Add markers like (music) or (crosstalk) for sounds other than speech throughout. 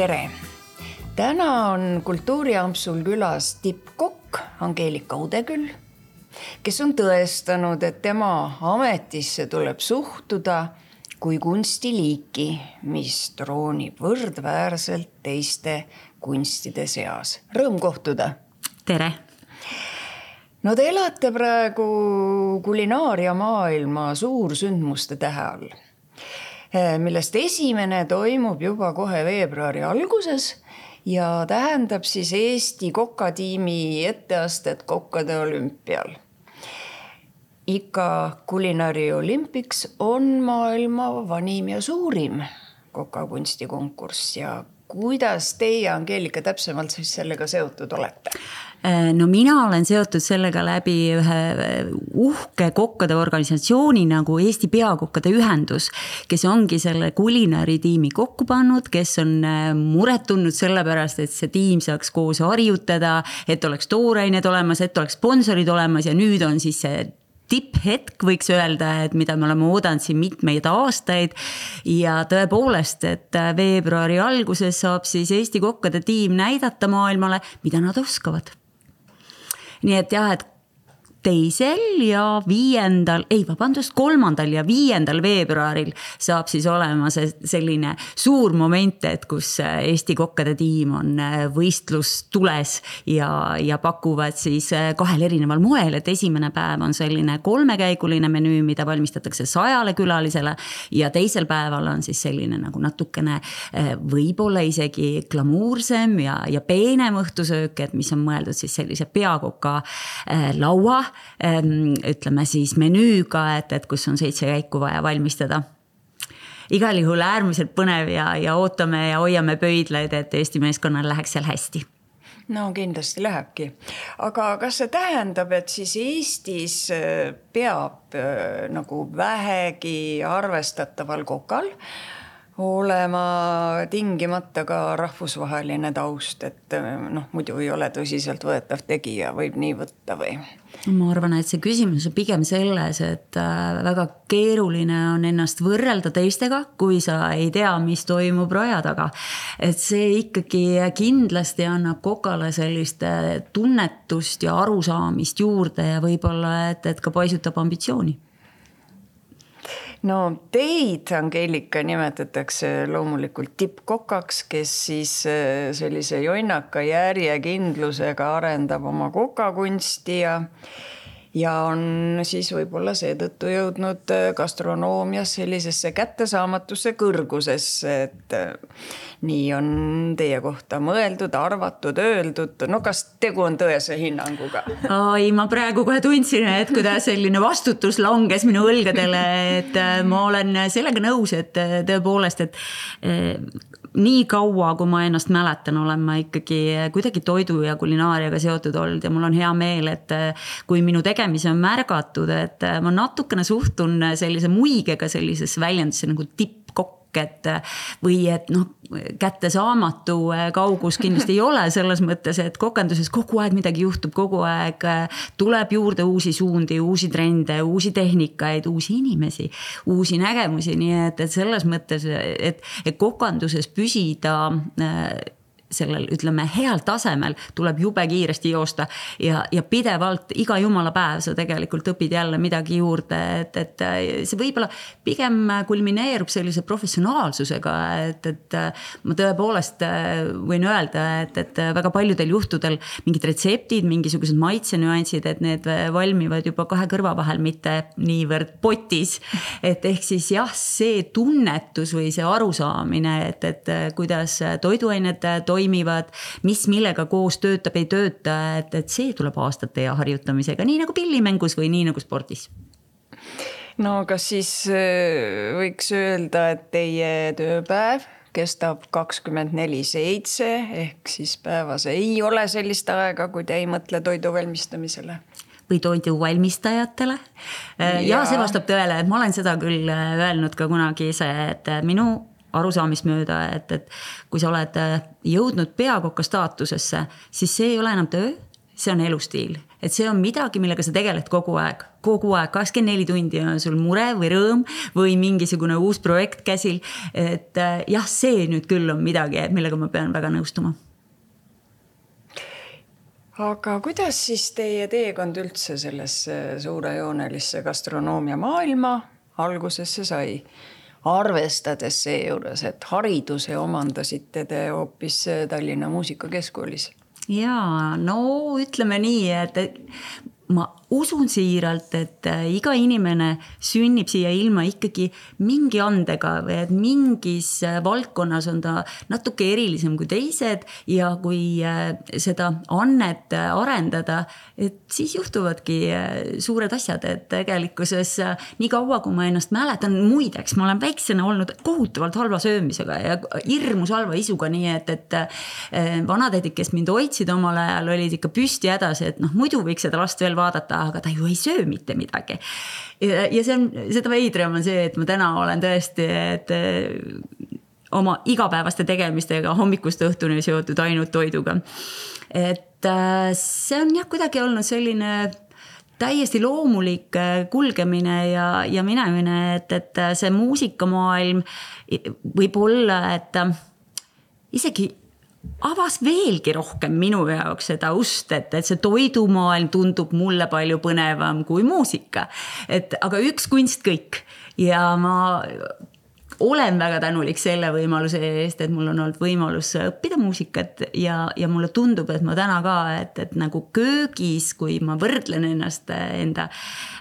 tere! täna on Kultuuriampsul külas tippkokk Angeelika Udeküll, kes on tõestanud, et tema ametisse tuleb suhtuda kui kunstiliiki, mis troonib võrdväärselt teiste kunstide seas. Rõõm kohtuda. tere. no te elate praegu kulinaariamaailma suursündmuste tähe all millest esimene toimub juba kohe veebruari alguses ja tähendab siis Eesti kokatiimi etteastet kokkade olümpial. ikka Culinary Olympics on maailma vanim ja suurim kokakunstikonkurss ja kuidas teie, Angeelika, täpsemalt siis sellega seotud olete? Äh, no mina olen seotud sellega läbi ühe äh, uhke kokkade organisatsiooni nagu Eesti Peakokkade Ühendus, kes ongi selle kulinari tiimi kokku pannud, kes on äh, muret tundnud selle pärast, et see tiim saaks koos harjutada, et oleks toorained olemas, et oleks sponsorid olemas ja nüüd on siis see tipphetk, võiks öelda, et mida me oleme oodanud siin mitmeid aastaid. ja tõepoolest, et veebruari alguses saab siis Eesti kokkade tiim näidata maailmale, mida nad oskavad nii et jah, et teisel ja viiendal, ei vabandust, kolmandal ja viiendal veebruaril saab siis olema see selline suur moment, et kus äh, Eesti kokkade tiim on äh, võistlustules ja, ja pakuvad siis äh, kahel erineval moel, et esimene päev on selline kolmekäiguline menüü, mida valmistatakse sajale külalisele. ja teisel päeval on siis selline nagu natukene võib-olla isegi glamuursem ja, ja peenem õhtusöök, et mis on mõeldud siis sellise peakoka laua Ehm, ütleme siis menüüga, et, et kus on seitse käiku vaja valmistada. Igal juhul äärmiselt põnev ja, ja ootame ja hoiame pöidlaid, et Eesti meeskonnal läheks seal hästi. No kindlasti lähebki, aga kas see tähendab, et siis Eestis äh, peab äh, nagu vähegi arvestataval kokal olema tingimata ka rahvusvaheline taust, et äh, noh, muidu ei ole tõsiseltvõetav tegija, võib nii võtta või? ma arvan, et see küsimus on pigem selles, et äh, väga keeruline on ennast võrrelda teistega, kui sa ei tea, mis toimub raja taga. et see ikkagi kindlasti annab kokale sellist äh, tunnetust ja arusaamist juurde ja võib-olla, et, et ka paisutab ambitsiooni no teid, Angeelika, nimetatakse loomulikult tippkokaks, kes siis äh, sellise jonnaka järjekindlusega arendab oma kokakunsti ja ja on siis võib-olla seetõttu jõudnud äh, gastronoomias sellisesse kättesaamatusse kõrgusesse, et äh, nii on teie kohta mõeldud, arvatud, öeldud. no kas tegu on tõese hinnanguga? oi, ma praegu kohe tundsin, et kuidas selline vastutus langes minu õlgadele, et äh, ma olen sellega nõus, et tõepoolest, et nii kaua, kui ma ennast mäletan, olen ma ikkagi kuidagi toidu ja kulinaariaga seotud olnud ja mul on hea meel, et kui minu tegemisi on märgatud, et ma natukene suhtun sellise muigega sellisesse väljendusse nagu tippkokk et või et noh, kättesaamatu kaugus kindlasti ei ole selles mõttes, et kokenduses kogu aeg midagi juhtub, kogu aeg tuleb juurde uusi suundi, uusi trende, uusi tehnikaid, uusi inimesi, uusi nägemusi, nii et, et selles mõttes, et, et kokanduses püsida sellel, ütleme, heal tasemel tuleb jube kiiresti joosta. ja, ja pidevalt iga jumala päev sa tegelikult õpid jälle midagi juurde, et, et see võib-olla pigem kulmineerub sellise professionaalsusega, et, et ma tõepoolest võin öelda, et, et väga paljudel juhtudel mingid retseptid, mingisugused maitsenüansid, et need valmivad juba kahe kõrva vahel, mitte niivõrd potis. et ehk siis jah, see tunnetus või see arusaamine, et, et kuidas toiduained toimivad toimivad, mis millega koos töötab, ei tööta, et, et see tuleb aastate ja harjutamisega, nii nagu pillimängus või nii nagu spordis. No kas siis äh, võiks öelda, et teie tööpäev kestab kakskümmend neli seitse ehk siis päevas ei ole sellist aega, kui te ei mõtle toidu valmistamisele? Või toidu valmistajatele. ja, ja see vastab tõele, et ma olen seda küll äh, öelnud ka kunagi ise, et minu arusaamist mööda, et, et kui sa oled äh, jõudnud peakoka staatusesse, siis see ei ole enam töö see on elustiil, et see on midagi, millega sa tegeled kogu aeg, kogu aeg, kakskümmend neli tundi on sul mure või rõõm või mingisugune uus projekt käsil. et äh, jah, see nüüd küll on midagi, millega ma pean väga nõustuma aga kuidas siis teie teekond üldse sellesse suurejoonelisse gastronoomia maailma algusesse sai? Arvestades seejuures, et hariduse omandasite te hoopis Tallinna Muusikakeskkoolis. ja no ütleme nii, et ma usun siiralt, et äh, iga inimene sünnib siia ilma ikkagi mingi andega või et mingis äh, valdkonnas on ta natuke erilisem kui teised ja kui äh, seda annet arendada, et siis juhtuvadki suured asjad, et tegelikkuses nii kaua, kui ma ennast mäletan, muideks ma olen väiksena olnud kohutavalt halva söömisega ja hirmus halva isuga, nii et, et vanatädid, kes mind hoidsid omal ajal, olid ikka püsti hädas, et noh, muidu võiks seda last veel vaadata aga ta ju ei söö mitte midagi. ja see on, seda veidram on see, et ma täna olen tõesti, et eh, oma igapäevaste tegemistega hommikust õhtuni seotud ainult toiduga. et eh, see on jah, kuidagi olnud selline täiesti loomulik eh, kulgemine ja, ja minemine, et, et see muusikamaailm võib olla, et isegi avas veelgi rohkem minu jaoks seda ust, et, et see toidumaailm tundub mulle palju põnevam kui muusika. et aga üks kunst kõik ja ma olen väga tänulik selle võimaluse eest, et mul on olnud võimalus õppida muusikat ja, ja mulle tundub, et ma täna ka, et, et nagu köögis, kui ma võrdlen ennast enda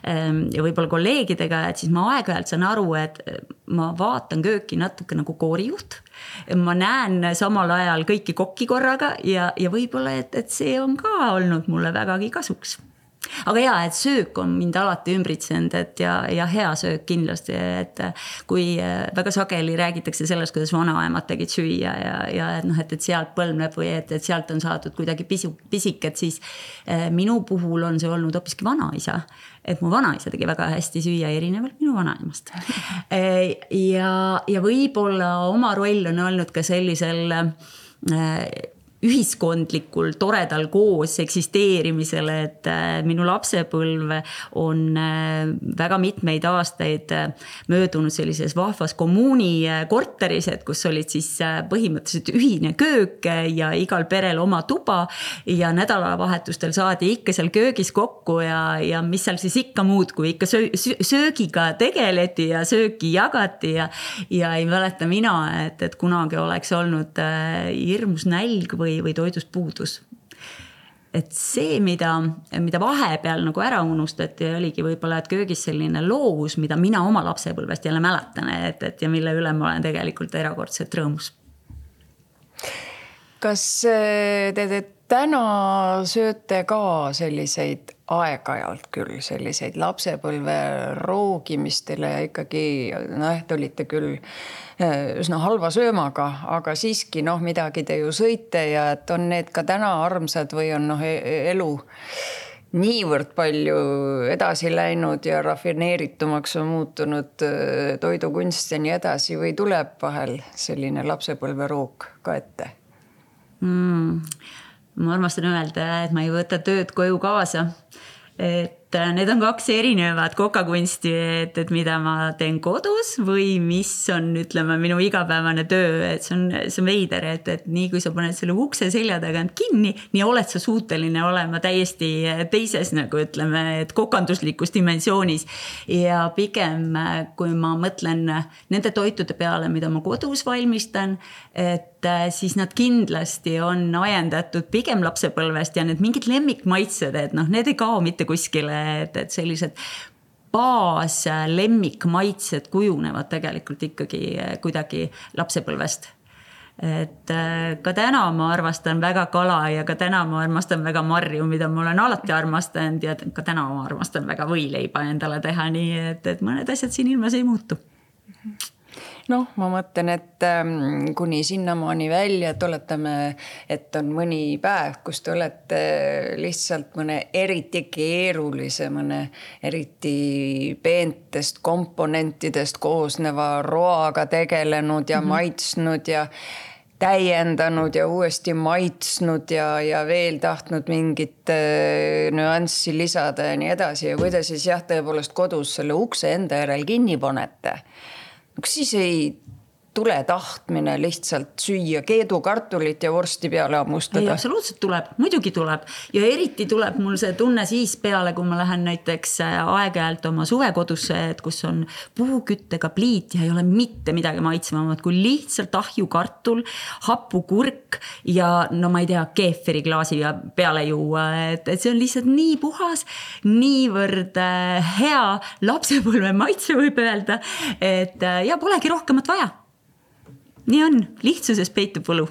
ähm, ja võib-olla kolleegidega, et siis ma aeg-ajalt saan aru, et ma vaatan kööki natuke nagu koorijuht. Ma näen samal ajal kõiki kokki korraga ja, ja võib-olla, et, et see on ka olnud mulle vägagi kasuks aga ja, et söök on mind alati ümbritsenud, et ja, ja hea söök kindlasti, et kui väga sageli räägitakse sellest, kuidas vanaemad tegid süüa ja, ja et noh, et, et sealt põlvneb või et, et sealt on saadud kuidagi pisu, pisiket, siis eh, minu puhul on see olnud hoopiski vanaisa et mu vanaisa tegi väga hästi süüa, erinevalt minu vanaemast. (laughs) ja, ja võib-olla oma roll on olnud ka sellisel ühiskondlikul toredal koos eksisteerimisele, et äh, minu lapsepõlv on äh, väga mitmeid aastaid äh, möödunud sellises vahvas kommuuni korteris, et kus olid siis põhimõtteliselt ühine köök ja igal perel oma tuba. ja nädalavahetustel saadi ikka seal köögis kokku ja, ja mis seal siis ikka muud, kui ikka söö, söögiga tegeleti ja sööki jagati ja. ja ei mäleta mina, et, et kunagi oleks olnud hirmus nälg või või, või toidust puudus et see, mida, mida vahepeal nagu ära unustati, oligi võib-olla, et köögis selline loovus, mida mina oma lapsepõlvest jälle mäletan, et, et ja mille üle ma olen tegelikult erakordselt rõõmus. kas te, te täna sööte ka selliseid aeg-ajalt küll selliseid lapsepõlve roogimistele ikkagi noh, te olite küll eh, üsna halva söömaga, aga siiski noh, midagi te ju sõite ja et on need ka täna armsad või on noh, e-, elu niivõrd palju edasi läinud ja rafineeritumaks on muutunud eh, toidukunst ja nii edasi või tuleb vahel selline lapsepõlverook ka ette mm.? Ma armastan öelda, et ma ei võta tööd koju kaasa. et äh, need on kaks erinevat kokakunsti, et, et mida ma teen kodus või mis on, ütleme, minu igapäevane töö, et see on, see on veider, et, et nii kui sa paned selle ukse selja tagant kinni, nii oled sa suuteline olema täiesti teises nagu ütleme, et kokanduslikus dimensioonis. ja pigem, kui ma mõtlen nende toitude peale, mida ma kodus valmistan, et äh, siis nad kindlasti on ajendatud pigem lapsepõlvest ja need mingid lemmikmaitsed, et noh, need ei kao mitte kuskile et, et sellised baas lemmikmaitsed kujunevad tegelikult ikkagi kuidagi lapsepõlvest. Et äh, ka täna ma armastan väga kala ja ka täna ma armastan väga marju, mida ma olen alati armastanud ja ka täna ma armastan väga võileiba endale teha, nii et, et mõned asjad siin ilmas ei muutu noh, ma mõtlen, et ähm, kuni sinnamaani välja, et oletame, et on mõni päev, kus te olete lihtsalt mõne eriti keerulise, mõne eriti peentest komponentidest koosneva roaga tegelenud ja mm -hmm. maitsnud ja täiendanud ja uuesti maitsnud ja, ja veel tahtnud mingit äh, nüanssi lisada ja nii edasi ja kui te siis jah, tõepoolest kodus selle ukse enda järel kinni panete. Kas siis ei tule tahtmine lihtsalt süüa keedukartulit ja vorsti peale hammustada. ei, absoluutselt tuleb, muidugi tuleb ja eriti tuleb mul see tunne siis peale, kui ma lähen näiteks äh, aeg-ajalt oma suvekodusse, et kus on puuküttega pliit ja ei ole mitte midagi maitsvamat kui lihtsalt ahjukartul, hapukurk ja no ma ei tea, keefiriklaasi peale juua, et, et see on lihtsalt nii puhas, niivõrd äh, hea lapsepõlve maitse võib öelda, et äh, ja polegi rohkemat vaja nii on, lihtsuses peitub võlu.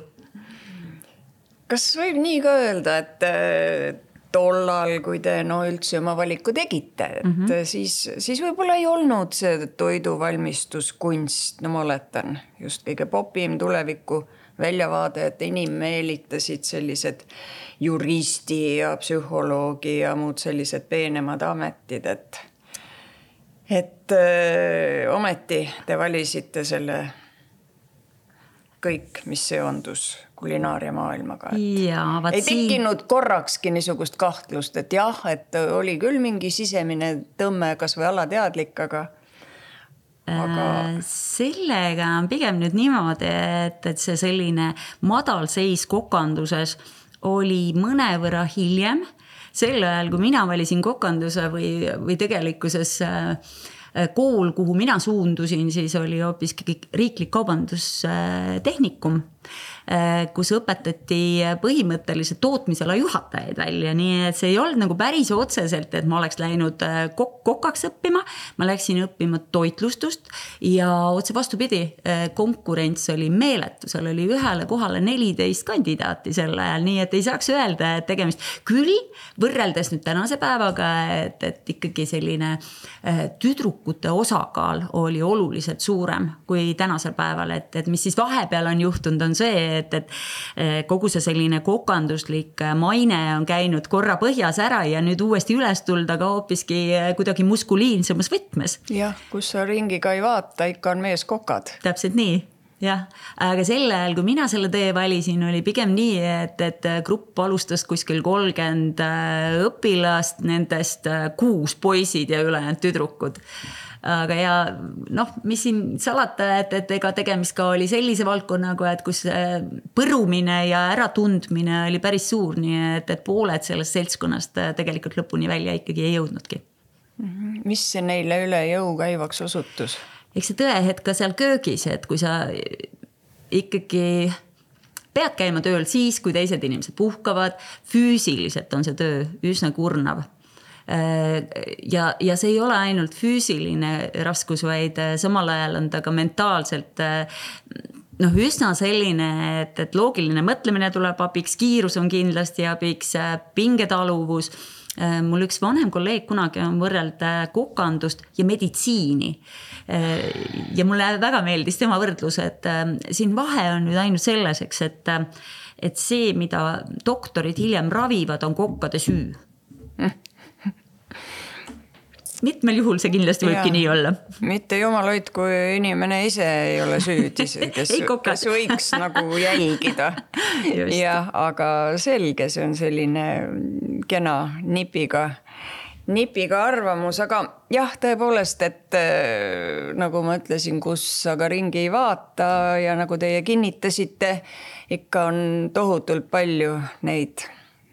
kas võib nii ka öelda, et äh, tollal, kui te no üldse oma valiku tegite, et mm -hmm. siis, siis võib-olla ei olnud see toiduvalmistuskunst, no ma oletan, just kõige popim tuleviku väljavaade, et enim meelitasid sellised juristi ja psühholoogi ja muud sellised peenemad ametid, et et öö, äh, ometi te valisite selle kõik, mis seondus kulinaariamaailmaga. ei tekkinud siin... korrakski niisugust kahtlust, et jah, et oli küll mingi sisemine tõmme, kasvõi alateadlik, aga aga. Äh, sellega on pigem nüüd niimoodi, et, et see selline madalseis kokanduses oli mõnevõrra hiljem. sel ajal, kui mina valisin kokanduse või, või tegelikkuses äh, Äh, kool, kuhu mina suundusin, siis oli hoopiski riiklik kaubandustehnikum. Äh, kus õpetati põhimõtteliselt tootmisala juhatajaid välja, nii et see ei olnud nagu päris otseselt, et ma oleks läinud äh, kok-, kokaks õppima. ma läksin õppima toitlustust ja otse vastupidi, äh, konkurents oli meeletu, seal oli ühele kohale neliteist kandidaati sel ajal, nii et ei saaks öelda, et tegemist. küll võrreldes nüüd tänase päevaga, et, et ikkagi selline tüdrukute osakaal oli oluliselt suurem kui tänasel päeval, et, et mis siis vahepeal on juhtunud, on see, et, et eh, kogu see selline kokanduslik eh, maine on käinud korra põhjas ära ja nüüd uuesti üles tulda ka hoopiski eh, kuidagi muskuliinsemas võtmes. jah, kus sa ringi ka ei vaata, ikka on mees kokad. täpselt nii jah, aga sel ajal, kui mina selle tee valisin, oli pigem nii, et, et grupp alustas kuskil kolmkümmend õpilast, nendest kuus poisid ja ülejäänud tüdrukud aga ja noh, mis siin salata, et, et ega tegemist ka oli sellise valdkonnaga, et kus põrumine ja äratundmine oli päris suur, nii et, et pooled sellest seltskonnast tegelikult lõpuni välja ikkagi ei jõudnudki. Mhm. mis neile üle jõu käivaks osutus? eks see tõehetk ka seal köögis, et kui sa ikkagi pead käima tööl siis, kui teised inimesed puhkavad, füüsiliselt on see töö üsna kurnav Äh, ja, ja see ei ole ainult füüsiline raskus, vaid äh, samal ajal on ta ka mentaalselt äh, noh, üsna selline, et, et loogiline mõtlemine tuleb abiks, kiirus on kindlasti abiks, pingetaluvus mul üks vanem kolleeg kunagi on võrrelnud kokandust ja meditsiini. ja mulle väga meeldis tema võrdlus, et siin vahe on nüüd ainult selles, eks, et, et see, mida doktorid hiljem ravivad, on kokkade süü mitmel juhul see kindlasti võibki ja, nii olla. mitte jumal hoidku, inimene ise ei ole süüdi, (laughs) kes, kes võiks nagu jälgida. (laughs) jah, aga selge, see on selline kena nipiga nipiga arvamus, aga jah, tõepoolest, et äh, nagu ma ütlesin, kus aga ringi ei vaata ja nagu teie kinnitasite, ikka on tohutult palju neid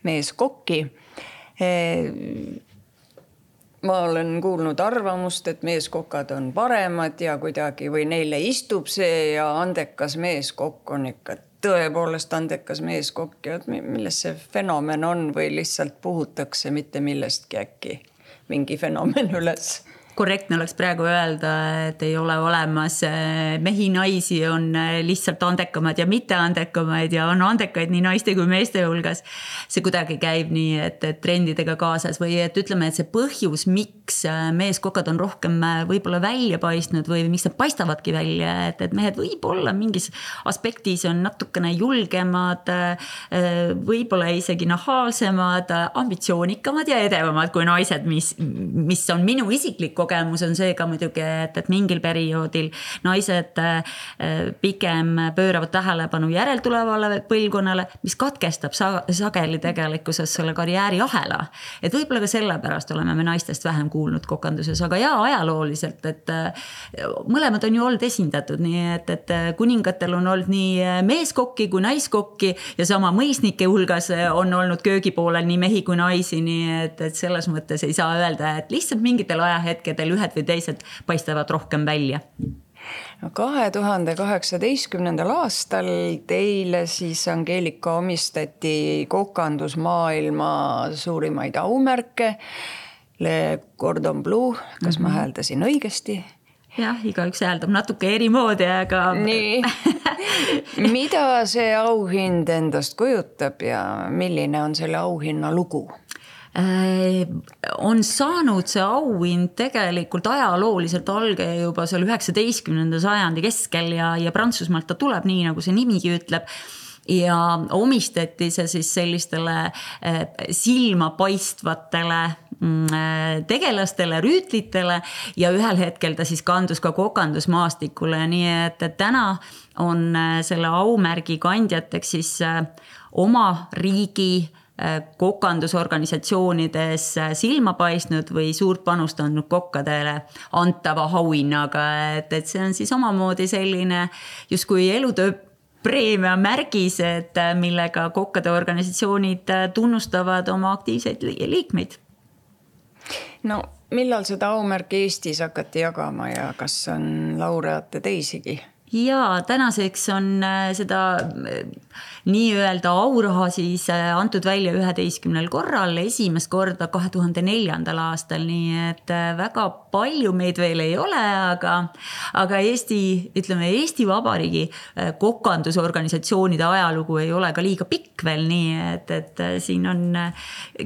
meeskokki äh, ma olen kuulnud arvamust, et meeskokad on paremad ja kuidagi või neile istub see ja andekas meeskokk on ikka tõepoolest andekas meeskokk ja milles see fenomen on või lihtsalt puhutakse mitte millestki äkki mingi fenomen (laughs) üles korrektne oleks praegu öelda, et ei ole olemas eh, mehi-naisi, on eh, lihtsalt andekamaid ja mitteandekamaid ja on andekaid nii naiste kui meeste hulgas. see kuidagi käib nii, et, et trendidega kaasas või et ütleme, et see põhjus, miks eh, meeskokad on rohkem võib-olla välja paistnud või miks nad paistavadki välja, et, et mehed võib-olla mingis aspektis on natukene julgemad, võib-olla isegi nahaalsemad, ambitsioonikamad ja edevamad kui naised, mis, mis on minu isiklik kogemus on see ka muidugi, et, et mingil perioodil naised äh, pigem pööravad tähelepanu järeltulevale põlvkonnale, mis katkestab sa sageli tegelikkuses selle karjääriahela. et võib-olla ka sellepärast oleme me naistest vähem kuulnud kokanduses, aga jaa, ajalooliselt, et äh, mõlemad on ju olnud esindatud, nii et, et kuningatel on olnud nii meeskokki kui naiskokki ja sama mõisnike hulgas on olnud köögipoolel nii mehi kui naisi, nii et, et selles mõttes ei saa öelda, et lihtsalt mingitel ajahetkedel ühed või teised paistavad rohkem välja kahe tuhande kaheksateistkümnendal aastal teile siis Angeelika omistati kokandusmaailma suurimaid aumärke. Le Cordon Bleu, kas mm -hmm. ma mhm. hääldasin õigesti? jah, igaüks hääldab natuke eri moodi, aga. nii, (laughs) mida see auhind endast kujutab ja milline on selle auhinna lugu? Äh, on saanud see auhind tegelikult ajalooliselt alge juba seal üheksateistkümnenda sajandi keskel ja, ja Prantsusmaalt ta tuleb, nii nagu see nimigi ütleb. Ja omistati see siis sellistele äh, silmapaistvatele mm, äh, tegelastele, rüütlitele ja ühel hetkel ta siis kandus ka kokandusmaastikule, nii et, täna on selle aumärgi kandjateks siis oma riigi kokandusorganisatsioonides äh, silma paistnud või suurt panust andnud kokkadele antava auhinnaga, et, et see on siis omamoodi selline justkui elutöö preemia märgis, et äh, millega kokkade organisatsioonid tunnustavad oma aktiivseid liikmeid. no millal seda aumärki Eestis hakati jagama ja kas on laureaate teisigi? Ja tänaseks on seda nii-öelda auraha siis äh, antud välja üheteistkümnel korral, esimest korda kahe tuhande neljandal aastal, nii et äh, väga palju meid veel ei ole, aga, aga Eesti, ütleme Eesti Vabariigi äh, kokandusorganisatsioonide ajalugu ei ole ka liiga pikk veel, nii et, et siin on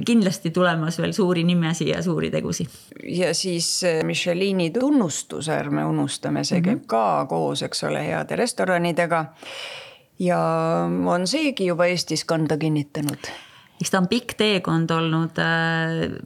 kindlasti tulemas veel suuri nimesi ja suuri tegusid. ja siis Michelini tunnustus, ärme unustame, see käib mm -hmm. ka koos, eks ole, heade restoranidega ja on seegi juba Eestis kanda kinnitanud? eks ta on pikk teekond olnud äh,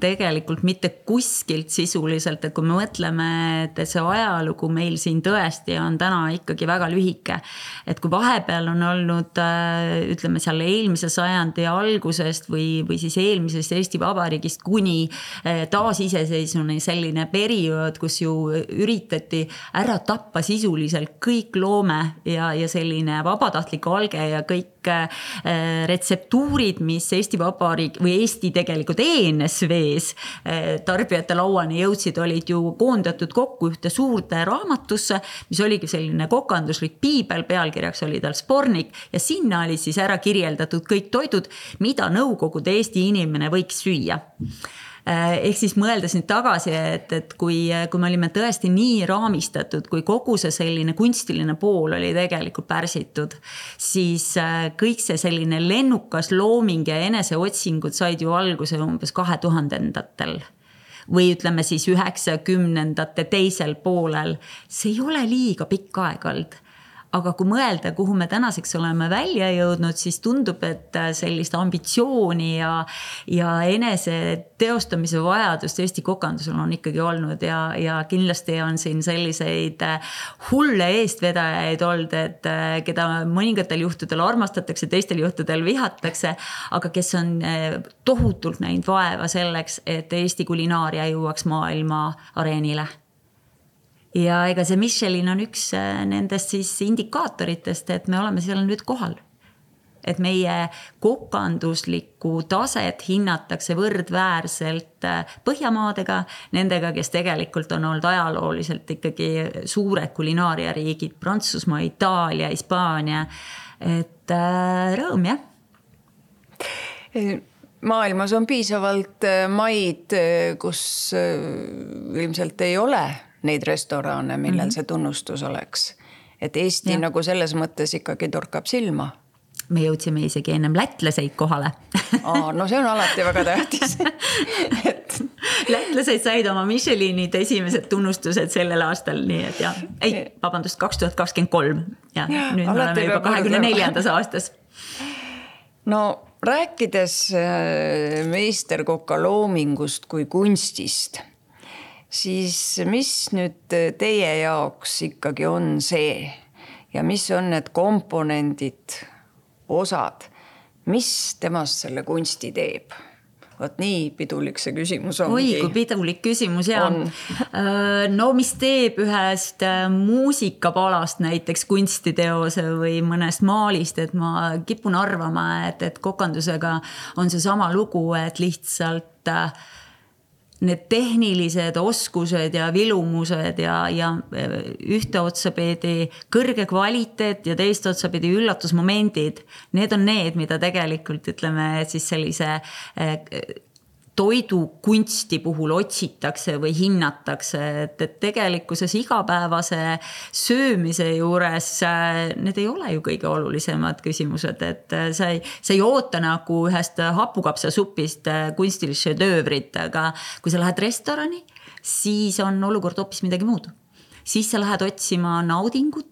tegelikult mitte kuskilt sisuliselt, et kui me mõtleme, et see ajalugu meil siin tõesti on täna ikkagi väga lühike. et kui vahepeal on olnud äh, ütleme seal eelmise sajandi algusest või, või siis eelmisest Eesti Vabariigist kuni äh, taasiseseisvuni selline periood, kus ju üritati ära tappa sisuliselt kõik loome ja, ja selline vabatahtlik alge ja kõik äh, retseptuurid, mis Eesti Vabariik või Eesti tegelikult ENSV sees eh, tarbijate lauani jõudsid, olid ju koondatud kokku ühte suurde raamatusse, mis oligi selline kokanduslik piibel, pealkirjaks oli tal Spornik ja sinna olid siis ära kirjeldatud kõik toidud, mida Nõukogude Eesti inimene võiks süüa. Äh, ehk siis mõeldes nüüd tagasi, et, et kui, kui me olime tõesti nii raamistatud, kui kogu see selline kunstiline pool oli tegelikult pärsitud, siis äh, kõik see selline lennukas looming ja eneseotsingud said ju alguse umbes kahe tuhandendatel või ütleme siis üheksakümnendate teisel poolel. see ei ole liiga pikk aeg olnud aga kui mõelda, kuhu me tänaseks oleme välja jõudnud, siis tundub, et äh, sellist ambitsiooni ja, ja enese teostamise vajadust Eesti kokandusel on ikkagi olnud ja, ja kindlasti on siin selliseid äh, hulle eestvedajaid olnud, et äh, keda mõningatel juhtudel armastatakse, teistel juhtudel vihatakse, aga kes on tohutult näinud vaeva selleks, et Eesti kulinaaria jõuaks maailma areenile ja ega see Michelin on üks äh, nendest siis indikaatoritest, et me oleme seal nüüd kohal. et meie kokanduslikku taset hinnatakse võrdväärselt äh, Põhjamaadega, nendega, kes tegelikult on olnud ajalooliselt ikkagi suured kulinaariariigid, Prantsusmaa, Itaalia, Hispaania. et äh, rõõm jah maailmas on piisavalt maid, kus ilmselt ei ole neid restorane, millel mm -hmm. see tunnustus oleks. et Eesti ja. nagu selles mõttes ikkagi torkab silma me jõudsime isegi ennem lätlaseid kohale Aa, no see on alati väga tähtis (laughs) et lätlased said oma Michelinid esimesed tunnustused sellel aastal, nii et jah, ei, vabandust, kaks tuhat kakskümmend kolm ja nüüd me oleme juba kahekümne neljandas aastas. no rääkides äh, meisterkoka loomingust kui kunstist siis mis nüüd teie jaoks ikkagi on see ja mis on need komponendid, osad, mis temast selle kunsti teeb? vot nii pidulik see küsimus ongi. oi, kui pidulik küsimus ja. Äh, no mis teeb ühest äh, muusikapalast näiteks kunstiteose või mõnest maalist, et ma kipun arvama, et, et kokandusega on seesama lugu, et lihtsalt äh, need tehnilised oskused ja vilumused ja, ja äh, ühte otsapidi kõrge kvaliteet ja teist otsapidi üllatusmomendid. Need on need, mida tegelikult ütleme siis sellise äh, toidukunsti puhul otsitakse või hinnatakse, et, et tegelikkuses igapäevase söömise juures äh, need ei ole ju kõige olulisemad küsimused, et äh, sa ei, sa ei oota nagu ühest hapukapsasupist äh, kunstilist šedöövrit, aga kui sa lähed restorani, siis on olukord hoopis midagi muud siis sa lähed otsima naudingut,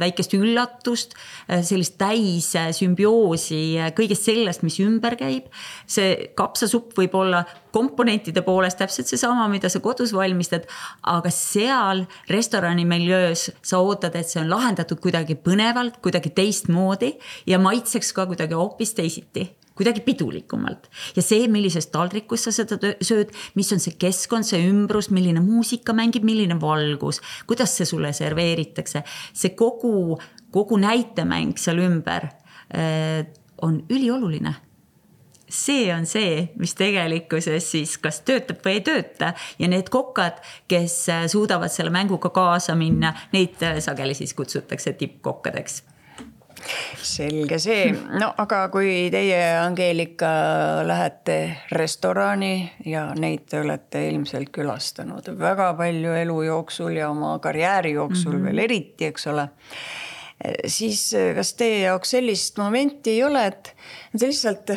väikest üllatust, sellist täis sümbioosi kõigest sellest, mis ümber käib. See kapsasupp võib olla komponentide poolest täpselt seesama, mida sa kodus valmistad, aga seal restorani miljöös sa ootad, et see on lahendatud kuidagi põnevalt, kuidagi teistmoodi ja maitseks ka kuidagi hoopis teisiti kuidagi pidulikumalt. ja see, millisest taldrikust sa seda sööd, mis on see keskkond, see ümbrus, milline muusika mängib, milline valgus, kuidas see sulle serveeritakse, see kogu, kogu näitemäng seal ümber äh, on ülioluline see on see, mis tegelikkuses siis kas töötab või ei tööta ja need kokad, kes äh, suudavad selle mänguga kaasa minna, neid äh, sageli siis kutsutakse tippkokkadeks selge see, no aga kui teie, Angeelika, lähete restorani ja neid te olete ilmselt külastanud väga palju elu jooksul ja oma karjääri jooksul mm -hmm. veel eriti, eks ole. siis kas teie jaoks sellist momenti ei ole, et te lihtsalt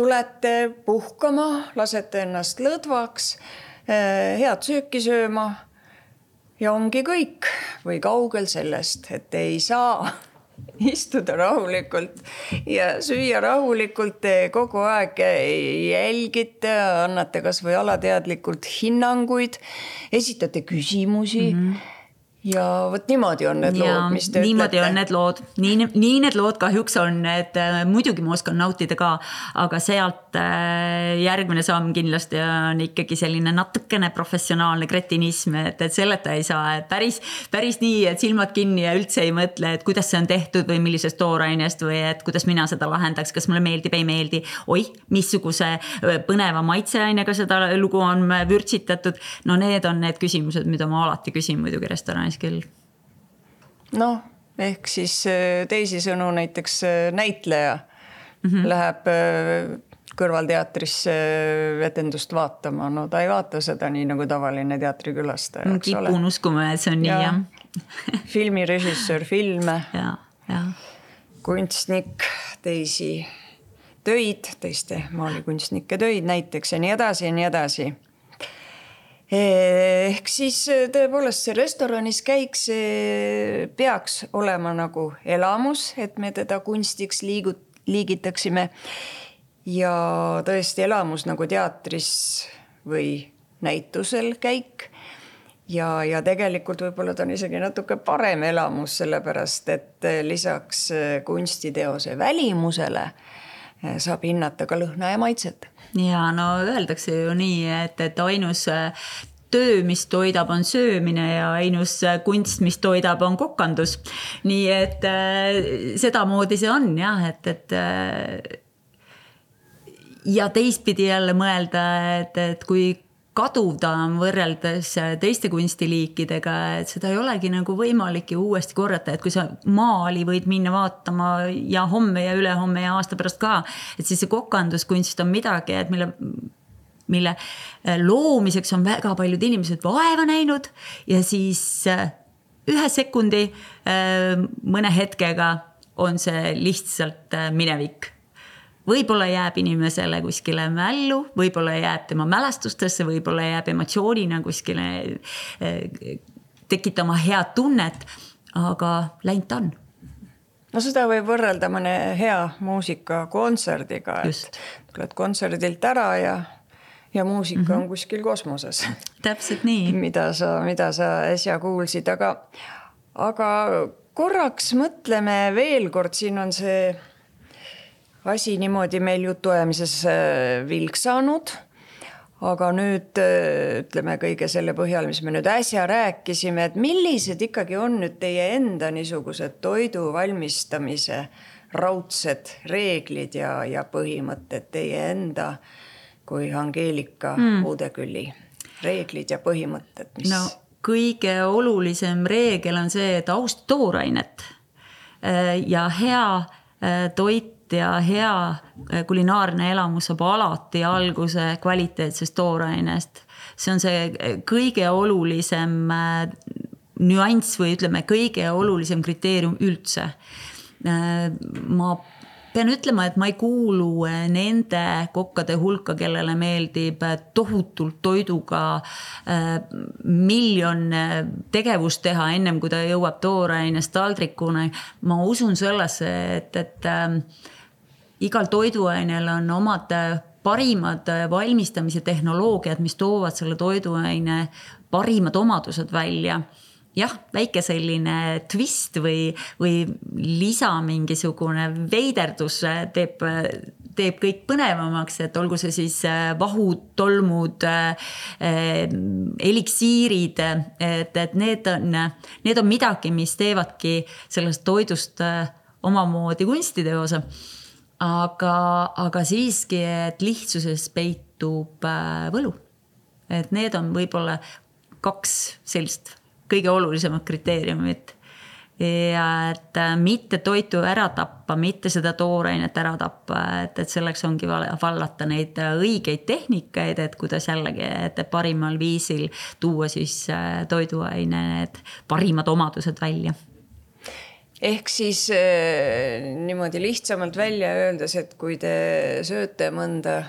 tulete puhkama, lasete ennast lõdvaks, head sööki sööma ja ongi kõik või kaugel sellest, et ei saa (laughs) istuda rahulikult ja süüa rahulikult. Te kogu aeg jälgite, annate kasvõi alateadlikult hinnanguid, esitate küsimusi mm. -hmm ja vot niimoodi on need ja, lood, mis te niimoodi ütlete. on need lood, nii, nii need lood kahjuks on, et äh, muidugi ma oskan nautida ka, aga sealt äh, järgmine samm kindlasti on ikkagi selline natukene professionaalne kretinism, et, et selleta ei saa, et päris, päris nii, et silmad kinni ja üldse ei mõtle, et kuidas see on tehtud või millisest toorainest või et kuidas mina seda lahendaks, kas mulle meeldib, ei meeldi. oih, missuguse äh, põneva maitseainega seda lugu on vürtsitatud. no need on need küsimused, mida ma alati küsin muidugi restoranis restoranis küll. noh, ehk siis äh, teisisõnu näiteks äh, näitleja mm -hmm. läheb äh, kõrvalteatrisse etendust vaatama, no ta ei vaata seda nii nagu tavaline teatrikülastaja. ma kipun uskuma, et see on nii ja, jah filmirežissöör filme. ja, ja. kunstnik teisi töid, teiste maalikunstnike töid näiteks ja nii edasi ja nii edasi ehk siis äh, tõepoolest see restoranis käik, see peaks olema nagu elamus, et me teda kunstiks liigut-, liigitaksime. ja tõesti elamus nagu teatris või näitusel käik. ja, ja tegelikult võib-olla ta on isegi natuke parem elamus, sellepärast et lisaks kunstiteose välimusele saab hinnata ka lõhna ja maitset ja no öeldakse ju nii, et, et ainus äh, töö, mis toidab, on söömine ja ainus äh, kunst, mis toidab, on kokandus. nii et äh, sedamoodi see on jah, et, et äh, ja teistpidi jälle mõelda, et, et kui kaduv ta on võrreldes teiste kunstiliikidega, et seda ei olegi nagu võimalik ju uuesti korrata, et kui sa maali võid minna vaatama ja homme ja ülehomme ja aasta pärast ka, et siis see kokanduskunst on midagi, et mille mille loomiseks on väga paljud inimesed vaeva näinud ja siis äh, ühe sekundi, äh, mõne hetkega on see lihtsalt äh, minevik võib-olla jääb inimesele kuskile mällu, võib-olla jääb tema mälestustesse, võib-olla jääb emotsioonina kuskile eh, tekitama head tunnet, aga läinud ta on no seda võib võrrelda mõne hea muusikakontserdiga, et tuled kontserdilt ära ja ja muusika mm -hmm. on kuskil kosmoses. (laughs) täpselt nii. mida sa, mida sa äsja kuulsid, aga, aga korraks mõtleme veel kord, siin on see asi niimoodi meil jutuajamises äh, vilksanud aga nüüd äh, ütleme kõige selle põhjal, mis me nüüd äsja rääkisime, et millised ikkagi on nüüd teie enda niisugused toidu valmistamise raudsed reeglid ja, ja põhimõtted teie enda kui Angeelika mm. Udekülli reeglid ja põhimõtted, mis? no kõige olulisem reegel on see, et austa toorainet äh, ja hea äh, toit ja hea äh, kulinaarne elamus saab alati alguse kvaliteetsest toorainest. see on see kõige olulisem nüanss või ütleme, kõige olulisem kriteerium üldse. ma pean ütlema, et ma ei kuulu äh, nende kokkade hulka, kellele meeldib äh, tohutult toiduga äh, miljon tegevust teha, ennem kui ta jõuab toorainest taldrikuni. ma usun sellesse, et, et äh, igal toiduainel on omad parimad valmistamise tehnoloogiad, mis toovad selle toiduaine parimad omadused välja jah, väike selline twist või, või lisa mingisugune veiderdus teeb, teeb kõik põnevamaks, et olgu see siis äh, vahud, tolmud äh,, eliksiirid, et, et need on, need on midagi, mis teevadki sellest toidust äh, omamoodi kunstiteose. Aga, aga siiski, et lihtsuses peitub äh, võlu. et need on võib-olla kaks sellist kõige olulisemad kriteeriumid. ja et äh, mitte toitu ära tappa, mitte seda toorainet ära tappa, et, et selleks ongi vallata neid äh, õigeid tehnikaid, et kuidas jällegi, et parimal viisil tuua siis toiduaine need parimad omadused välja ehk siis äh, niimoodi lihtsamalt välja öeldes, et kui te sööte mõnda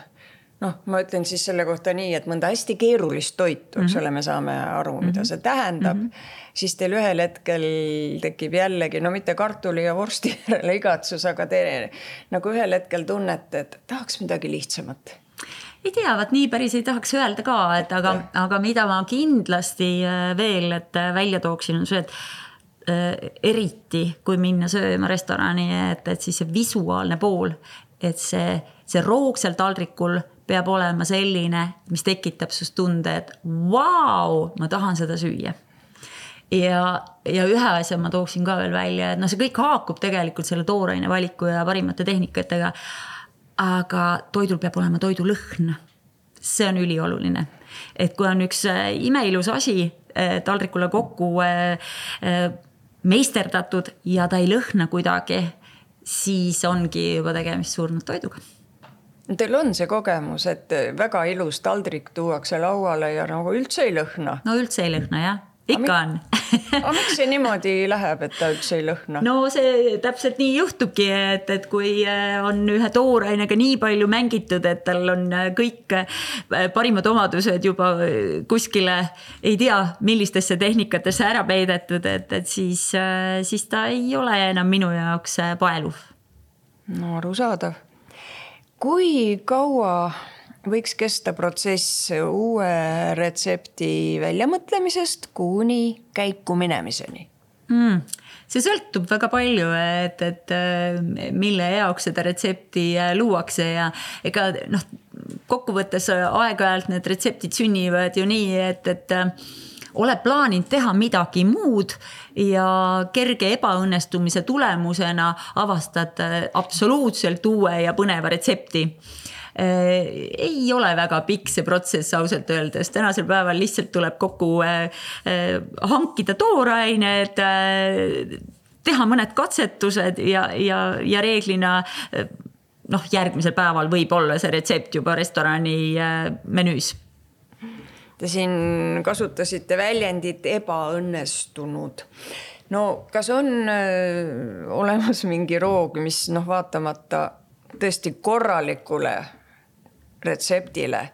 noh, ma ütlen siis selle kohta nii, et mõnda hästi keerulist toitu, eks mm -hmm. ole, me saame aru, mida -hmm. see tähendab mm. -hmm. siis teil ühel hetkel tekib jällegi, no mitte kartuli ja vorsti (laughs) järele igatsus, aga te nagu ühel hetkel tunnete, et tahaks midagi lihtsamat ei tea, vot nii päris ei tahaks öelda ka, et aga, aga mida ma kindlasti äh, veel, et äh, välja tooksin, on see, et eriti kui minna sööma restorani, et, et siis see visuaalne pool, et see, see roog seal taldrikul peab olema selline, mis tekitab sinust tunde, et vau, ma tahan seda süüa. ja, ja ühe asja ma tooksin ka veel välja, et noh, see kõik haakub tegelikult selle tooraine valiku ja parimate tehnikatega. aga toidul peab olema toidulõhn. see on ülioluline, et kui on üks äh, imeilus asi äh, taldrikule kokku äh, meisterdatud ja ta ei lõhna kuidagi, siis ongi juba tegemist surnud toiduga Teil on see kogemus, et väga ilus taldrik tuuakse lauale ja nagu üldse ei lõhna? no üldse ei lõhna jah, ikka on aga miks see niimoodi läheb, et ta üldse ei lõhna? no see täpselt nii juhtubki, et, et kui äh, on ühe toorainega nii palju mängitud, et tal on äh, kõik äh, parimad omadused juba kuskile ei tea, millistesse tehnikatesse ära peidetud, et, et siis, siis ta ei ole enam minu jaoks paeluv. no arusaadav kui kaua võiks kesta protsess uue retsepti väljamõtlemisest kuni käiku minemiseni mm.? see sõltub väga palju, et, et äh, mille jaoks seda retsepti äh, luuakse ja ega noh, kokkuvõttes aeg-ajalt need retseptid sünnivad ju nii, et, et äh, oled plaaninud teha midagi muud ja kerge ebaõnnestumise tulemusena avastad absoluutselt uue ja põneva retsepti ei ole väga pikk see protsess ausalt öeldes, tänasel päeval lihtsalt tuleb kokku äh, hankida toorained, teha mõned katsetused ja, ja, ja reeglina noh, järgmisel päeval võib olla see retsept juba restorani menüüs Te siin kasutasite väljendit ebaõnnestunud. no kas on öö, äh, olemas mingi roog, mis noh, vaatamata tõesti korralikule retseptile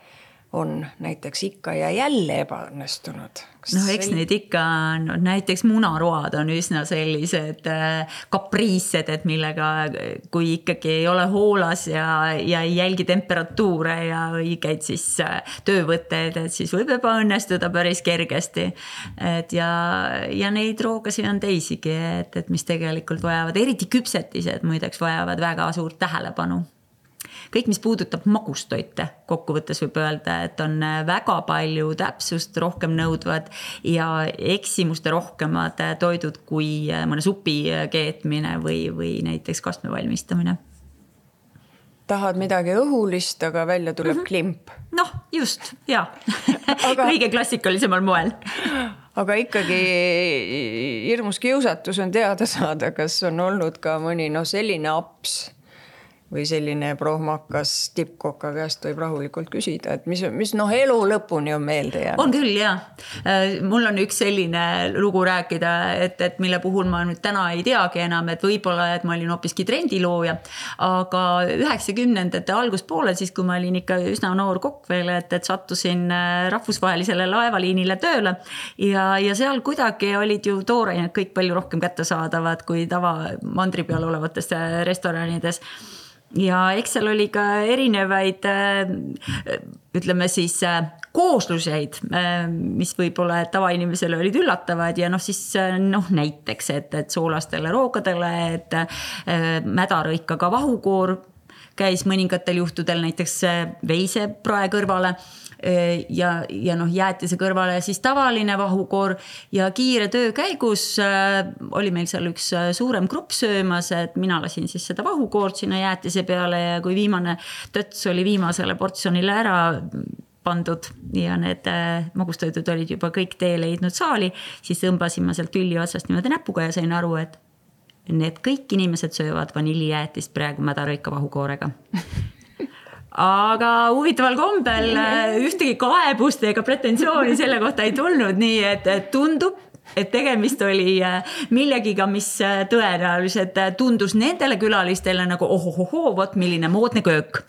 on näiteks ikka ja jälle ebaõnnestunud? noh, eks neid ikka on no,, näiteks munaroad on üsna sellised äh, kapriissed, et millega, kui ikkagi ei ole hoolas ja, ja ei jälgi temperatuure ja õigeid siis äh, töövõtteid, et siis võib ebaõnnestuda päris kergesti. et ja, ja neid roogasid on teisigi, et, et mis tegelikult vajavad, eriti küpsetised muideks vajavad väga suurt tähelepanu kõik, mis puudutab magustoite, kokkuvõttes võib öelda, et on väga palju täpsust rohkem nõudvad ja eksimuste rohkemad toidud kui mõne supi keetmine või, või näiteks kastme valmistamine tahad midagi õhulist, aga välja tuleb mm -hmm. klimp. noh, just ja (laughs) aga... kõige klassikalisemal moel aga ikkagi hirmus kiusatus on teada saada, kas on olnud ka mõni noh, selline aps või selline prohmakas tippkoka käest võib rahulikult küsida, et mis, mis noh, elu lõpuni on meelde jäänud. on küll ja, äh, mul on üks selline lugu rääkida, et, et mille puhul ma nüüd täna ei teagi enam, et võib-olla, et ma olin hoopiski trendilooja. aga üheksakümnendate alguspoolel, siis kui ma olin ikka üsna noor kokk veel, et, et sattusin äh, rahvusvahelisele laevaliinile tööle. ja, ja seal kuidagi olid ju toorained kõik palju rohkem kättesaadavad kui tava mandri peal olevates äh, restoranides ja eks seal oli ka erinevaid äh, ütleme siis äh, koosluseid, äh, mis võib-olla tavainimesele olid üllatavad ja noh, siis noh, näiteks, et, et soolastele rookadele, et mädarõikaga vahukoor käis mõningatel juhtudel näiteks veiseprae kõrvale ja, ja noh, jäätise kõrvale siis tavaline vahukoor ja kiire töö käigus äh, oli meil seal üks äh, suurem grupp söömas, et mina lasin siis seda vahukoort sinna jäätise peale ja kui viimane töts oli viimasele portsjonile ära pandud ja need äh, magustoidud olid juba kõik tee leidnud saali, siis tõmbasin ma sealt tülli otsast niimoodi näpuga ja sain aru, et need kõik inimesed söövad vanillijäätist praegu mädarõika vahukoorega aga huvitaval kombel äh, (laughs) ühtegi kaebust ega pretensiooni selle kohta ei tulnud, nii et tundub, et tegemist oli äh, millegiga, mis äh, tõenäoliselt tundus nendele külalistele nagu ohohohoo, vot milline moodne köök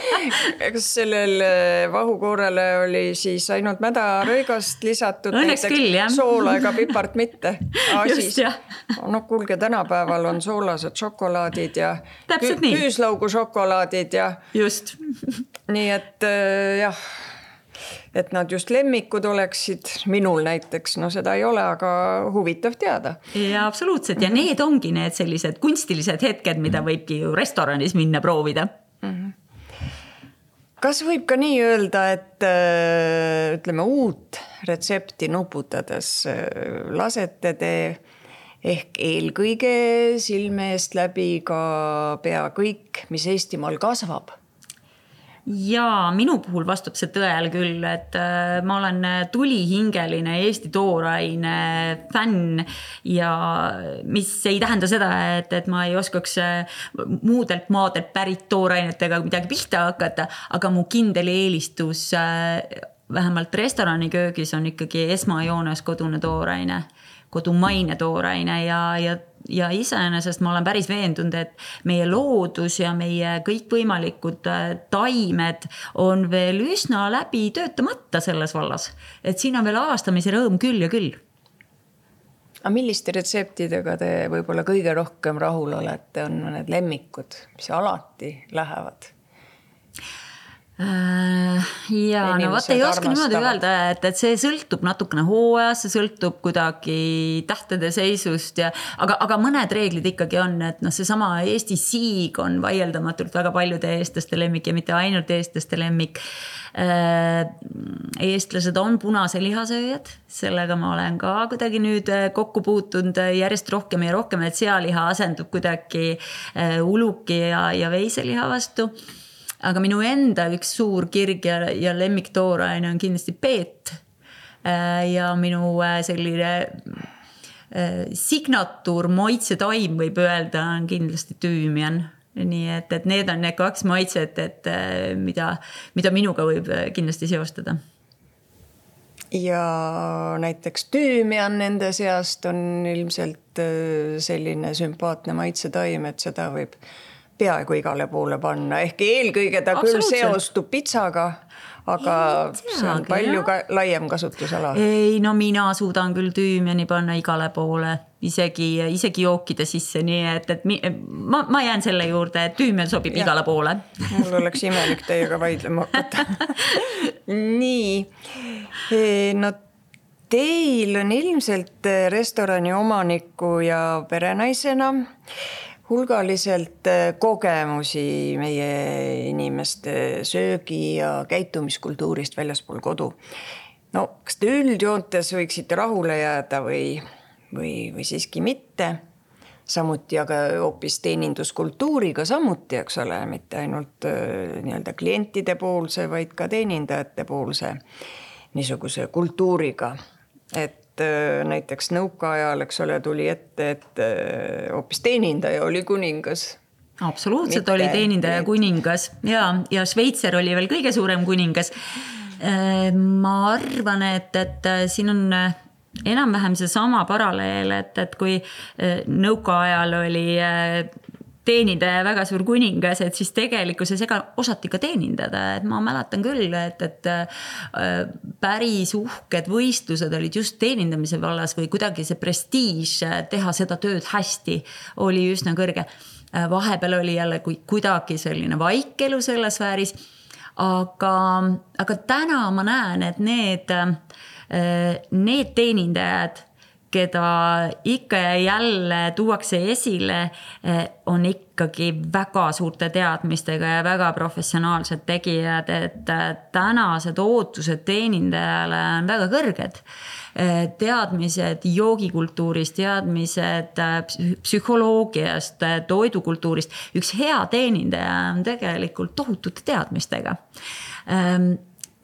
(laughs) kas sellel vahukoorele oli siis ainult mädarõigast lisatud? õnneks küll, jah. soola ega pipart mitte (laughs) no kuulge, tänapäeval on soolased šokolaadid ja küüslaugu šokolaadid ja. just nii et äh, jah, et nad just lemmikud oleksid, minul näiteks, no seda ei ole, aga huvitav teada. ja absoluutselt. Ja need ongi need sellised kunstilised hetked, mida võibki ju restoranis minna proovida. Mm. -hmm kas võib ka nii öelda, et äh, ütleme, uut retsepti nuputades äh, lasete te ehk eelkõige silme eest läbi ka pea kõik, mis Eestimaal kasvab ja minu puhul vastab see tõele küll, et äh, ma olen tulihingeline Eesti tooraine fänn ja mis ei tähenda seda, et, et ma ei oskaks äh, muudelt maadelt pärit toorainetega midagi pihta hakata, aga mu kindel eelistus äh, vähemalt restoraniköögis on ikkagi esmajoones kodune tooraine kodumaine tooraine ja, ja, ja iseenesest ma olen päris veendunud, et meie loodus ja meie kõikvõimalikud äh, taimed on veel üsna läbi töötamata selles vallas. et siin on veel avastamise rõõm küll ja küll aga milliste retseptidega te võib-olla kõige rohkem rahul olete, on mõned lemmikud, mis alati lähevad? Äh, ja no vot ei oska niimoodi öelda, et, et see sõltub natukene hooajast, see sõltub kuidagi tähtede seisust ja aga, aga mõned reeglid ikkagi on, et noh, seesama Eesti siig on vaieldamatult väga paljude eestlaste lemmik ja mitte ainult eestlaste lemmik. Äh, eestlased on punase liha sööjad, sellega ma olen ka kuidagi nüüd kokku puutunud järjest rohkem ja rohkem, et sealiha asendub kuidagi äh, uluki ja, ja veiseliha vastu aga minu enda üks suur kirg ja, ja lemmiktooraine on kindlasti peet. Äh, ja minu äh, selline äh, signatuur maitsetaim võib öelda, on kindlasti tüümian nii et, et need on need kaks maitset, et mida, mida minuga võib kindlasti seostada. ja näiteks tüümian nende seast on ilmselt selline sümpaatne maitsetaim, et seda võib peaaegu igale poole panna, ehkki eelkõige ta küll seostub pitsaga, aga ei, see on palju ka, laiem kasutusala. ei no mina suudan küll tüümiani panna igale poole, isegi, isegi jookide sisse, nii et, et mi, ma, ma jään selle juurde, et tüümian sobib ja. igale poole. mul oleks imelik teiega vaidlema hakata (laughs) nii, no teil on ilmselt restorani omaniku ja perenaisena hulgaliselt äh, kogemusi meie inimeste söögi ja käitumiskultuurist väljaspool kodu. no kas te üldjoontes võiksite rahule jääda või, või, või siiski mitte? samuti aga hoopis teeninduskultuuriga samuti, eks ole, mitte ainult äh, nii-öelda klientide poolse, vaid ka teenindajate poolse niisuguse kultuuriga. et et äh, näiteks nõukaajal, eks ole, tuli ette, et äh, hoopis teenindaja oli kuningas. Absoluutselt Mitte, oli teenindaja kuningas. Ja, ja Šveitser oli veel kõige suurem kuningas. Äh, ma arvan, et, et siin on enam-vähem seesama paralleel, et, et kui nõukaajal oli teenindaja väga suur kuningas, et siis tegelikkuses ega osati ka teenindada, et ma mäletan küll, et, et äh, päris uhked võistlused olid just teenindamise vallas või kuidagi see prestiiž äh, teha seda tööd hästi oli üsna kõrge. Äh, vahepeal oli jälle kui kuidagi selline vaikelu selles sfääris. aga, aga täna ma näen, et need, need teenindajad keda ikka ja jälle tuuakse esile, eh, on ikkagi väga suurte teadmistega ja väga professionaalsed tegijad, et eh, tänased ootused teenindajale on väga kõrged. Eh, teadmised joogikultuurist, teadmised psühholoogiast, toidukultuurist, üks hea teenindaja on tegelikult tohutute teadmistega ehm,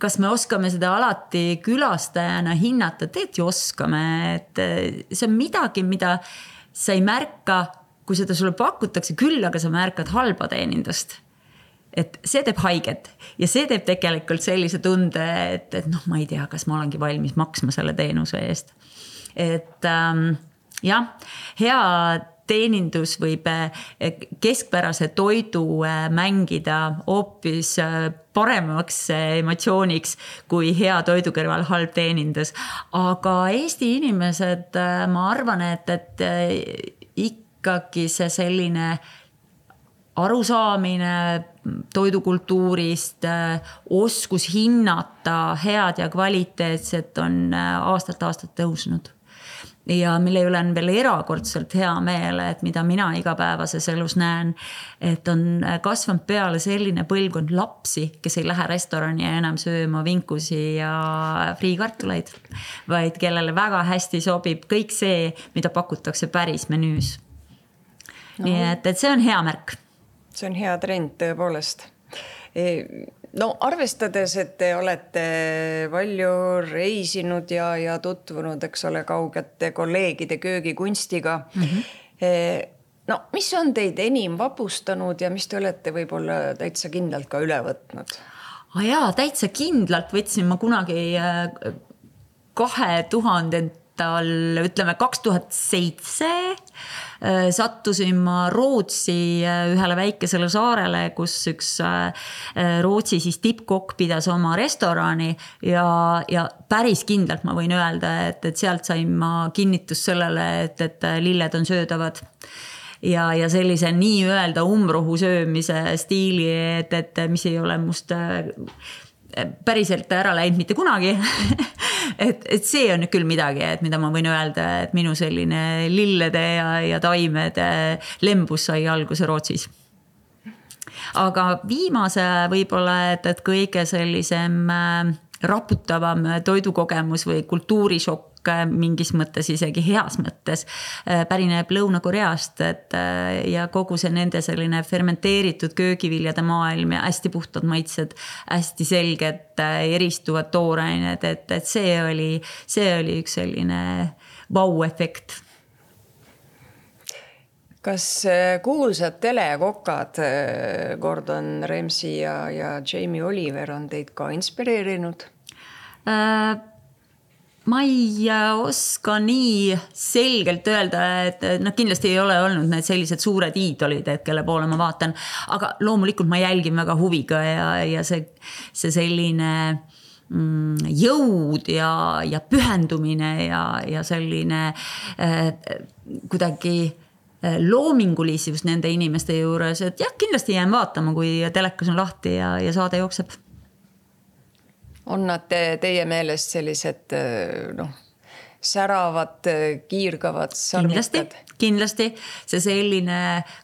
kas me oskame seda alati külastajana hinnata, tegelikult ju oskame, et eh, see on midagi, mida sa ei märka, kui seda sulle pakutakse, küll aga sa märkad halba teenindust. et see teeb haiget ja see teeb tegelikult sellise tunde, et, et noh, ma ei tea, kas ma olengi valmis maksma selle teenuse eest. et ähm, jah, hea teenindus võib eh, keskpärase toidu eh, mängida hoopis eh, paremaks emotsiooniks kui hea toidu kõrval halb teenindus. aga Eesti inimesed, ma arvan, et, et ikkagi see selline arusaamine toidukultuurist, oskus hinnata head ja kvaliteetset on aastat-aastalt tõusnud ja mille üle on veel erakordselt hea meel, et mida mina igapäevases elus näen. et on kasvanud peale selline põlvkond lapsi, kes ei lähe restorani enam sööma vinkusi ja friikartuleid. vaid kellele väga hästi sobib kõik see, mida pakutakse päris menüüs no.. nii et, et see on hea märk. see on hea trend tõepoolest e no arvestades, et te olete palju reisinud ja, ja tutvunud, eks ole, kaugete kolleegide köögikunstiga mm. -hmm. no mis on teid enim vapustanud ja mis te olete võib-olla täitsa kindlalt ka üle võtnud? aa ah jaa, täitsa kindlalt võtsin ma kunagi äh, kahe tuhandental, ütleme kaks tuhat seitse sattusin ma Rootsi äh, ühele väikesele saarele, kus üks äh, Rootsi siis tippkokk pidas oma restorani ja, ja päris kindlalt ma võin öelda, et, et sealt sain ma kinnitust sellele, et, et lilled on söödavad. Ja, ja sellise nii-öelda umbrohu söömise stiili, et, et mis ei ole must päriselt ära läinud mitte kunagi (laughs) et, et see on küll midagi, et mida ma võin öelda, et minu selline lillede ja, ja taimede lembus sai alguse Rootsis. aga viimase võib-olla, et, et kõige sellisem äh, raputavam toidukogemus või kultuurishokk mingis mõttes isegi heas mõttes äh, pärineb Lõuna-Koreast, et äh, ja kogu see nende selline fermenteeritud köögiviljade maailm ja hästi puhtad maitsed, hästi selged äh, eristuvad toorained, et, et see oli, see oli üks selline vau-efekt kas kuulsad telekokad Gordon Ramsay ja, ja Jamie Oliver on teid ka inspireerinud äh,? Ma ei äh, oska nii selgelt öelda, et noh, kindlasti ei ole olnud need sellised suured iidolid, et kelle poole ma vaatan. aga loomulikult ma jälgin väga huviga ja, ja see, see selline mm, jõud ja, ja pühendumine ja, ja selline äh, kuidagi äh, loomingulisus nende inimeste juures, et jah, kindlasti jään vaatama, kui telekas on lahti ja, ja saade jookseb on nad te, teie meelest sellised noh, säravad, kiirgavad, sarmikad? kindlasti see selline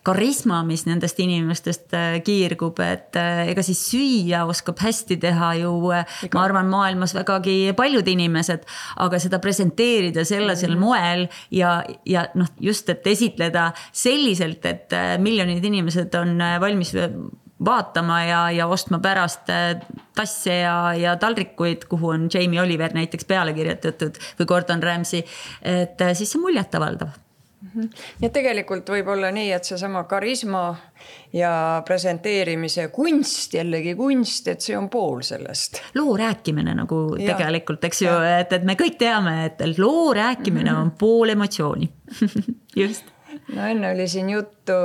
karisma, mis nendest inimestest äh, kiirgub, et äh, ega siis süüa oskab hästi teha ju, äh, ma arvan, maailmas vägagi paljud inimesed, aga seda presenteerida sellisel mm -hmm. moel ja, ja noh, just, et esitleda selliselt, et miljonid inimesed on valmis vaatama ja, ja ostma pärast äh, tasse ja, ja taldrikuid, kuhu on Jamie Oliver näiteks peale kirjutatud või Gordon Ramsay. et äh, siis see on muljetavaldav et tegelikult võib olla nii, et seesama karisma ja presenteerimise kunst, jällegi kunst, et see on pool sellest. loo rääkimine nagu ja. tegelikult, eks ju, et, et me kõik teame, et loo rääkimine mm -hmm. on pool emotsiooni (laughs) just no enne oli siin juttu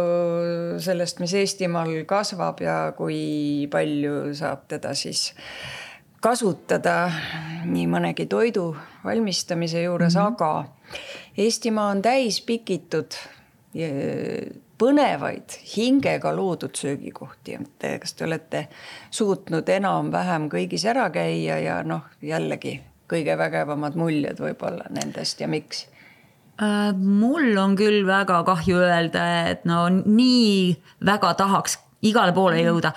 sellest, mis Eestimaal kasvab ja kui palju saab teda siis kasutada nii mõnegi toidu valmistamise juures mm, -hmm. aga Eestimaa on täis pikitud põnevaid hingega loodud söögikohti, et kas te olete suutnud enam-vähem kõigis ära käia ja noh, jällegi kõige vägevamad muljed võib-olla nendest ja miks mul on küll väga kahju öelda, et no nii väga tahaks igale poole jõuda.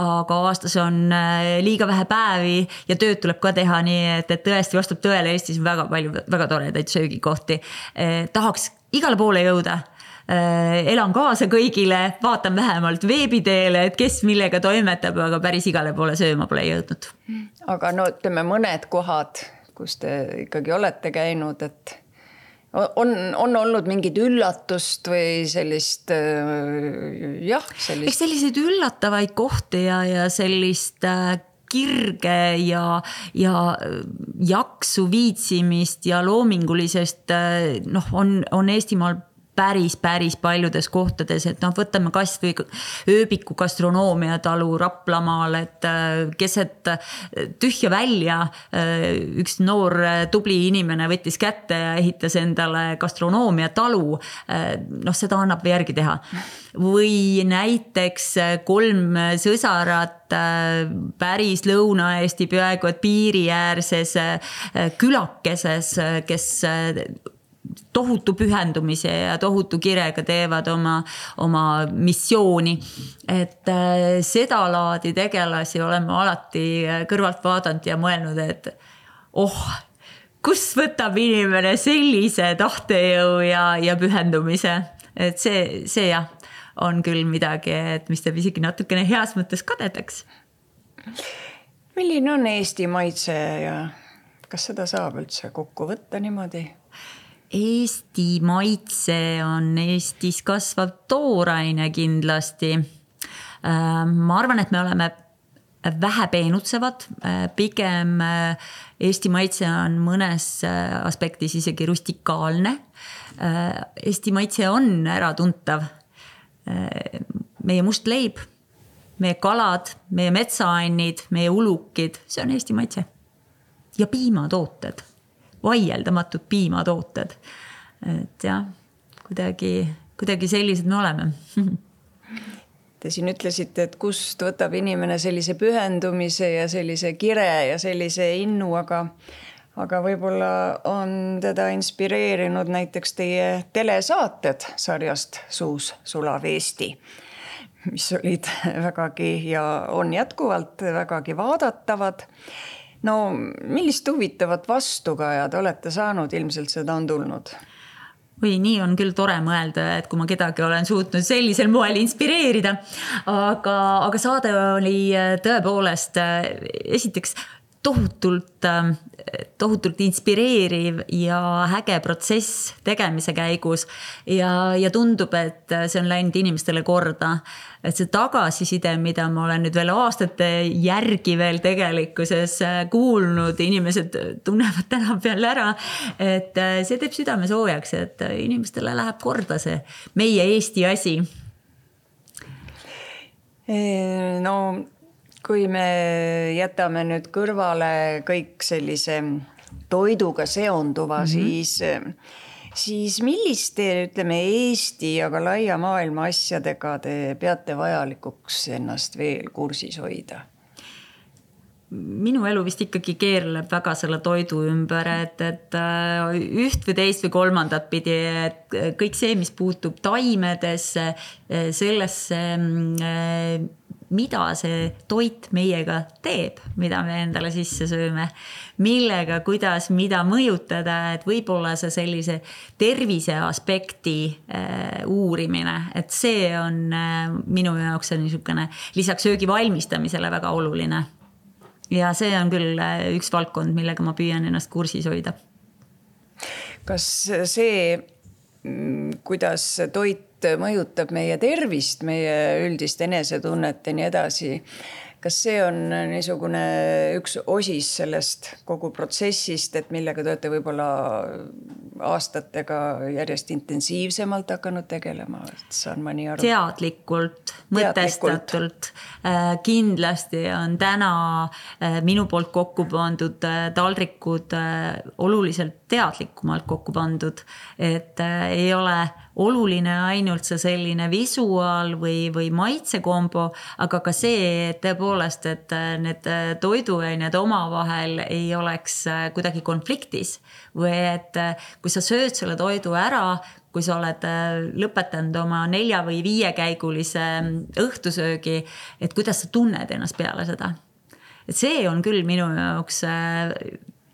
aga aastas on äh, liiga vähe päevi ja tööd tuleb ka teha, nii et, et tõesti vastab tõele, Eestis on väga palju väga toredaid söögikohti. Äh, tahaks igale poole jõuda elan kaasa kõigile, vaatan vähemalt veebi teel, et kes millega toimetab, aga päris igale poole sööma pole jõudnud. aga no ütleme mõned kohad, kus te ikkagi olete käinud, et on, on olnud mingit üllatust või sellist jah, sellist. eks selliseid üllatavaid kohti ja, ja sellist äh, kirge ja, ja jaksu, viitsimist ja loomingulisest äh, noh, on, on Eestimaal päris, päris paljudes kohtades, et noh, võtame kasvõi ööbiku gastronoomiatalu Raplamaal, et äh, keset äh, tühja välja äh, üks noor tubli inimene võttis kätte ja ehitas endale gastronoomiatalu. noh, seda annab järgi teha. või näiteks kolm sõsarat päris Lõuna-Eesti peaaegu et piiriäärses külakeses, kes tohutu pühendumise ja tohutu kirega teevad oma, oma missiooni. et äh, sedalaadi tegelasi oleme alati kõrvalt vaadanud ja mõelnud, et oh, kust võtab inimene sellise tahtejõu ja, ja pühendumise, et see, see jah, on küll midagi, et mis teeb isegi natukene heas mõttes kadedaks. milline on Eesti maitse ja kas seda saab üldse kokku võtta niimoodi? Eesti maitse on Eestis kasvav tooraine kindlasti. Äh, ma arvan, et me oleme vähe peenutsevad, äh, pigem äh, Eesti maitse on mõnes aspektis isegi rustikaalne. Eesti maitse on äratuntav. meie must leib, meie kalad, meie metsaannid, meie ulukid, see on Eesti maitse. ja piimatooted vaieldamatud piimatooted. et jah, kuidagi, kuidagi sellised me oleme (laughs) Te siin ütlesite, et kust võtab inimene sellise pühendumise ja sellise kire ja sellise innu, aga aga võib-olla on teda inspireerinud näiteks teie telesaated sarjast Suus sulav Eesti, mis olid (laughs) vägagi ja on jätkuvalt vägagi vaadatavad no millist huvitavat vastukaja te olete saanud, ilmselt seda on tulnud? või nii on küll tore mõelda, et kui ma kedagi olen suutnud sellisel moel inspireerida. aga, aga saade oli tõepoolest esiteks tohutult äh, tohutult inspireeriv ja äge protsess tegemise käigus. ja, ja tundub, et see on läinud inimestele korda. et see tagasiside, mida ma olen nüüd veel aastate järgi veel tegelikkuses kuulnud, inimesed tunnevad tänapäeval ära. et see teeb südame soojaks, et inimestele läheb korda see meie Eesti asi no kui me jätame nüüd kõrvale kõik sellise toiduga seonduva mm, -hmm. siis, siis milliste, ütleme Eesti ja ka laia maailma asjadega te peate vajalikuks ennast veel kursis hoida? minu elu vist ikkagi keerleb väga selle toidu ümber, et, et äh, üht või teist või kolmandat pidi, et kõik see, mis puutub taimedesse, sellesse mm, mida see toit meiega teeb, mida me endale sisse sööme. millega, kuidas, mida mõjutada, et võib-olla see sellise tervise aspekti äh, uurimine, et see on äh, minu jaoks on niisugune lisaks söögi valmistamisele väga oluline. ja see on küll äh, üks valdkond, millega ma püüan ennast kursis hoida. kas see, mm, kuidas toit mõjutab meie tervist, meie üldist enesetunnet ja nii edasi. kas see on niisugune üks osis sellest kogu protsessist, et millega te olete võib-olla aastatega järjest intensiivsemalt hakanud tegelema, saan ma nii aru? teadlikult, mõtestatult. Äh, kindlasti on täna äh, minu poolt kokku pandud äh, taldrikud oluliselt teadlikumalt kokku pandud, et ei ole oluline ainult see selline visuaal või, või maitsekombo, aga ka see, et tõepoolest, et need toiduained omavahel ei oleks kuidagi konfliktis või et kui sa sööd selle toidu ära, kui sa oled lõpetanud oma nelja või viiekäigulise õhtusöögi, et kuidas sa tunned ennast peale seda. et see on küll minu jaoks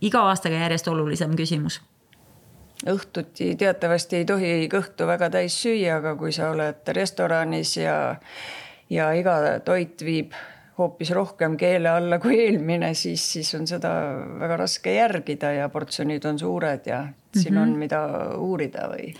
iga aastaga järjest olulisem küsimus õhtuti teatavasti ei tohi kõhtu väga täis süüa, aga kui sa oled restoranis ja, ja iga toit viib hoopis rohkem keele alla kui eelmine, siis, siis on seda väga raske järgida ja portsjonid on suured ja siin mm -hmm. on, mida uurida või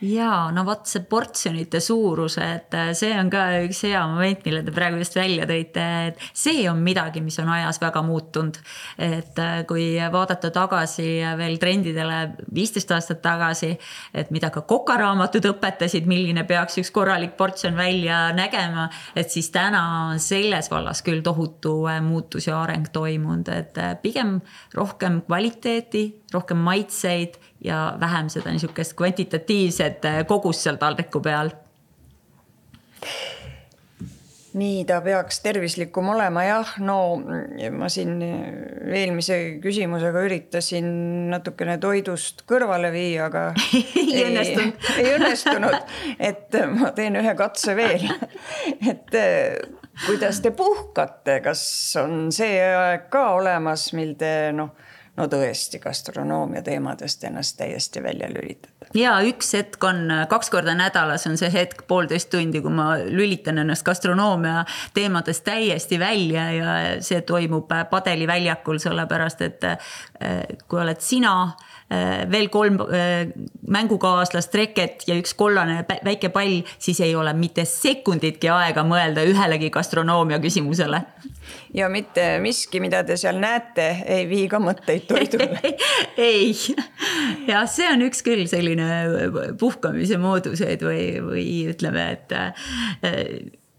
ja no vot see portsjonite suurus, et äh, see on ka üks hea moment, mille te praegu just välja tõite, et see on midagi, mis on ajas väga muutunud. et äh, kui vaadata tagasi veel trendidele viisteist aastat tagasi, et mida ka kokaraamatud õpetasid, milline peaks üks korralik portsjon välja nägema, et siis täna on selles vallas küll tohutu äh, muutus ja areng toimunud, et pigem rohkem kvaliteeti, rohkem maitseid ja vähem seda niisugust kvantitatiivset äh, kogust seal taldriku peal. nii ta peaks tervislikum olema jah, no ma siin eelmise küsimusega üritasin natukene toidust kõrvale viia, aga (laughs) ei õnnestunud. ei õnnestunud, et ma teen ühe katse veel. (laughs) et äh, kuidas te puhkate, kas on see aeg ka olemas, mil te noh no tõesti gastronoomia teemadest ennast täiesti välja lülitada. ja üks hetk on kaks korda nädalas on see hetk poolteist tundi, kui ma lülitan ennast gastronoomia teemadest täiesti välja ja see toimub Padeli väljakul, sellepärast et eh, kui oled sina veel kolm eh, mängukaaslast, reket ja üks kollane väike pall, siis ei ole mitte sekunditki aega mõelda ühelegi gastronoomia küsimusele. Ja mitte miski, mida te seal näete, ei vii ka mõtteid toidule. (laughs) Ei, jah, see on üks küll selline puhkamise mooduseid või, või ütleme, et äh,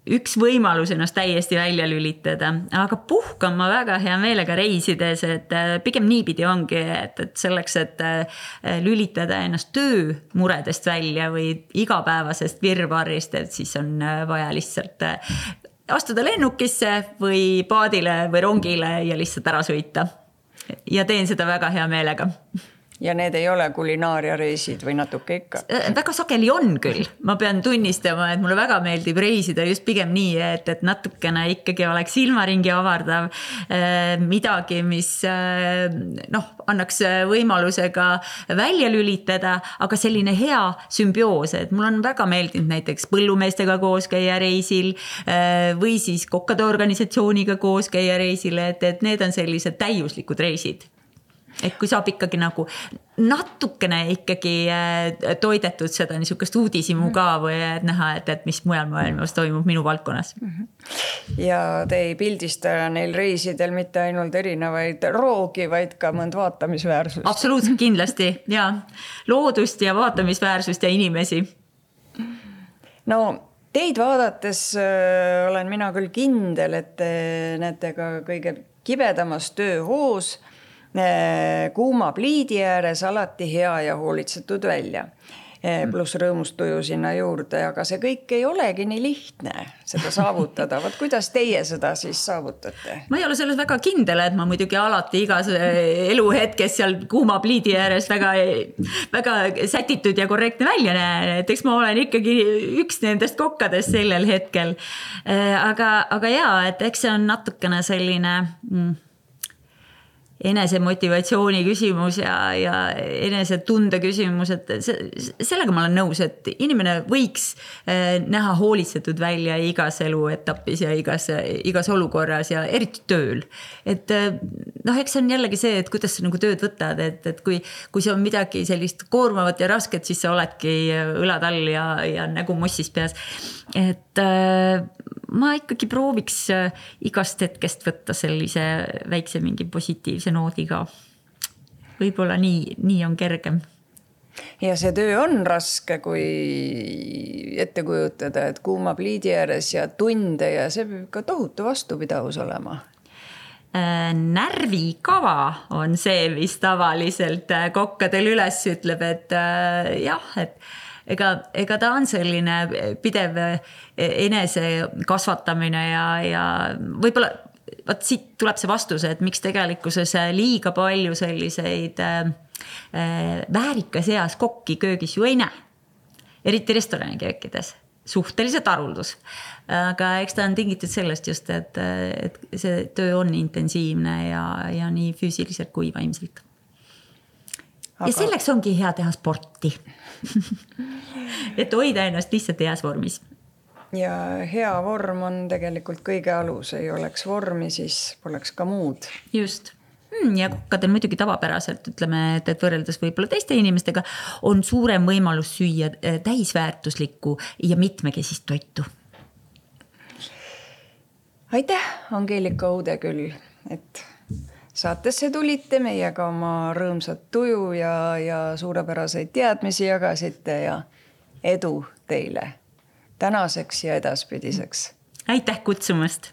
üks võimalus ennast täiesti välja lülitada, aga puhkan ma väga hea meelega reisides, et äh, pigem niipidi ongi, et, et selleks, et äh, lülitada ennast töömuredest välja või igapäevasest virvarrist, et siis on vaja lihtsalt astuda lennukisse või paadile või rongile ja lihtsalt ära sõita. ja teen seda väga hea meelega ja need ei ole kulinaariareisid või natuke ikka? Äh, väga sageli on küll, ma pean tunnistama, et mulle väga meeldib reisida just pigem nii, et, et natukene ikkagi oleks silmaringi avardav. Äh, midagi, mis äh, noh, annaks võimaluse ka välja lülitada, aga selline hea sümbioos, et mul on väga meeldinud näiteks põllumeestega koos käia reisil või siis kokkade organisatsiooniga koos käia reisil, et, et need on sellised täiuslikud reisid et kui saab ikkagi nagu natukene ikkagi äh, toidetud seda niisugust uudishimu ka või et näha, et, et mis mujal maailmas toimub minu valdkonnas. ja te ei pildista neil reisidel mitte ainult erinevaid roogi, vaid ka mõnd vaatamisväärsust. absoluutselt kindlasti (laughs) ja loodust ja vaatamisväärsust ja inimesi. no teid vaadates äh, olen mina küll kindel, et te näete ka kõige kibedamas tööhoos kuuma pliidi ääres alati hea ja hoolitsetud välja eh, pluss rõõmustuju sinna juurde, aga see kõik ei olegi nii lihtne, seda saavutada. vot kuidas teie seda siis saavutate? ma ei ole selles väga kindel, et ma muidugi alati igas eh, eluhetkes seal kuuma pliidi ääres väga, väga sätitud ja korrektne välja näen, et eks ma olen ikkagi üks nendest kokkadest sellel hetkel. aga, aga ja, et eks see on natukene selline mm, enesemotivatsiooni küsimus ja, ja enesetunde küsimus, et sellega ma olen nõus, et inimene võiks eh, näha hoolitsetud välja igas eluetapis ja igas, igas olukorras ja eriti tööl. et eh, noh, eks see on jällegi see, et kuidas sa nagu tööd võtad, et, et kui, kui see on midagi sellist koormavat ja rasket, siis sa oledki õlad all ja, ja nägu mossis peas. et ma ikkagi prooviks äh, igast hetkest võtta sellise väikse mingi positiivse noodi ka. võib-olla nii, nii on kergem ja see töö on raske, kui ette kujutada, et kuuma pliidi ääres ja tunde ja see peab ikka tohutu vastupidavus olema äh, närvikava on see, mis tavaliselt äh, kokkadel üles ütleb, et jah, et ega, ega ta on selline pidev enese kasvatamine ja, ja võib-olla vot siit tuleb see vastus, et miks tegelikkuses liiga palju selliseid äh, väärikas eas kokki köögis ju ei näe. eriti restoraniköökides, suhteliselt haruldus. aga eks ta on tingitud sellest just, et, et see töö on intensiivne ja, ja nii füüsiliselt kui vaimselt aga.... ja selleks ongi hea teha sporti (laughs) et hoida ennast lihtsalt heas vormis. ja hea vorm on tegelikult kõige alus, ei oleks vormi, siis poleks ka muud. just hmm, ja kokkadel muidugi tavapäraselt ütleme, et, et võrreldes võib-olla teiste inimestega on suurem võimalus süüa eh, täisväärtuslikku ja mitmekesist toitu. aitäh, Angeelika Udeküll, et saatesse tulite, meiega oma rõõmsat tuju ja, ja suurepäraseid teadmisi jagasite ja edu teile tänaseks ja edaspidiseks. aitäh kutsumast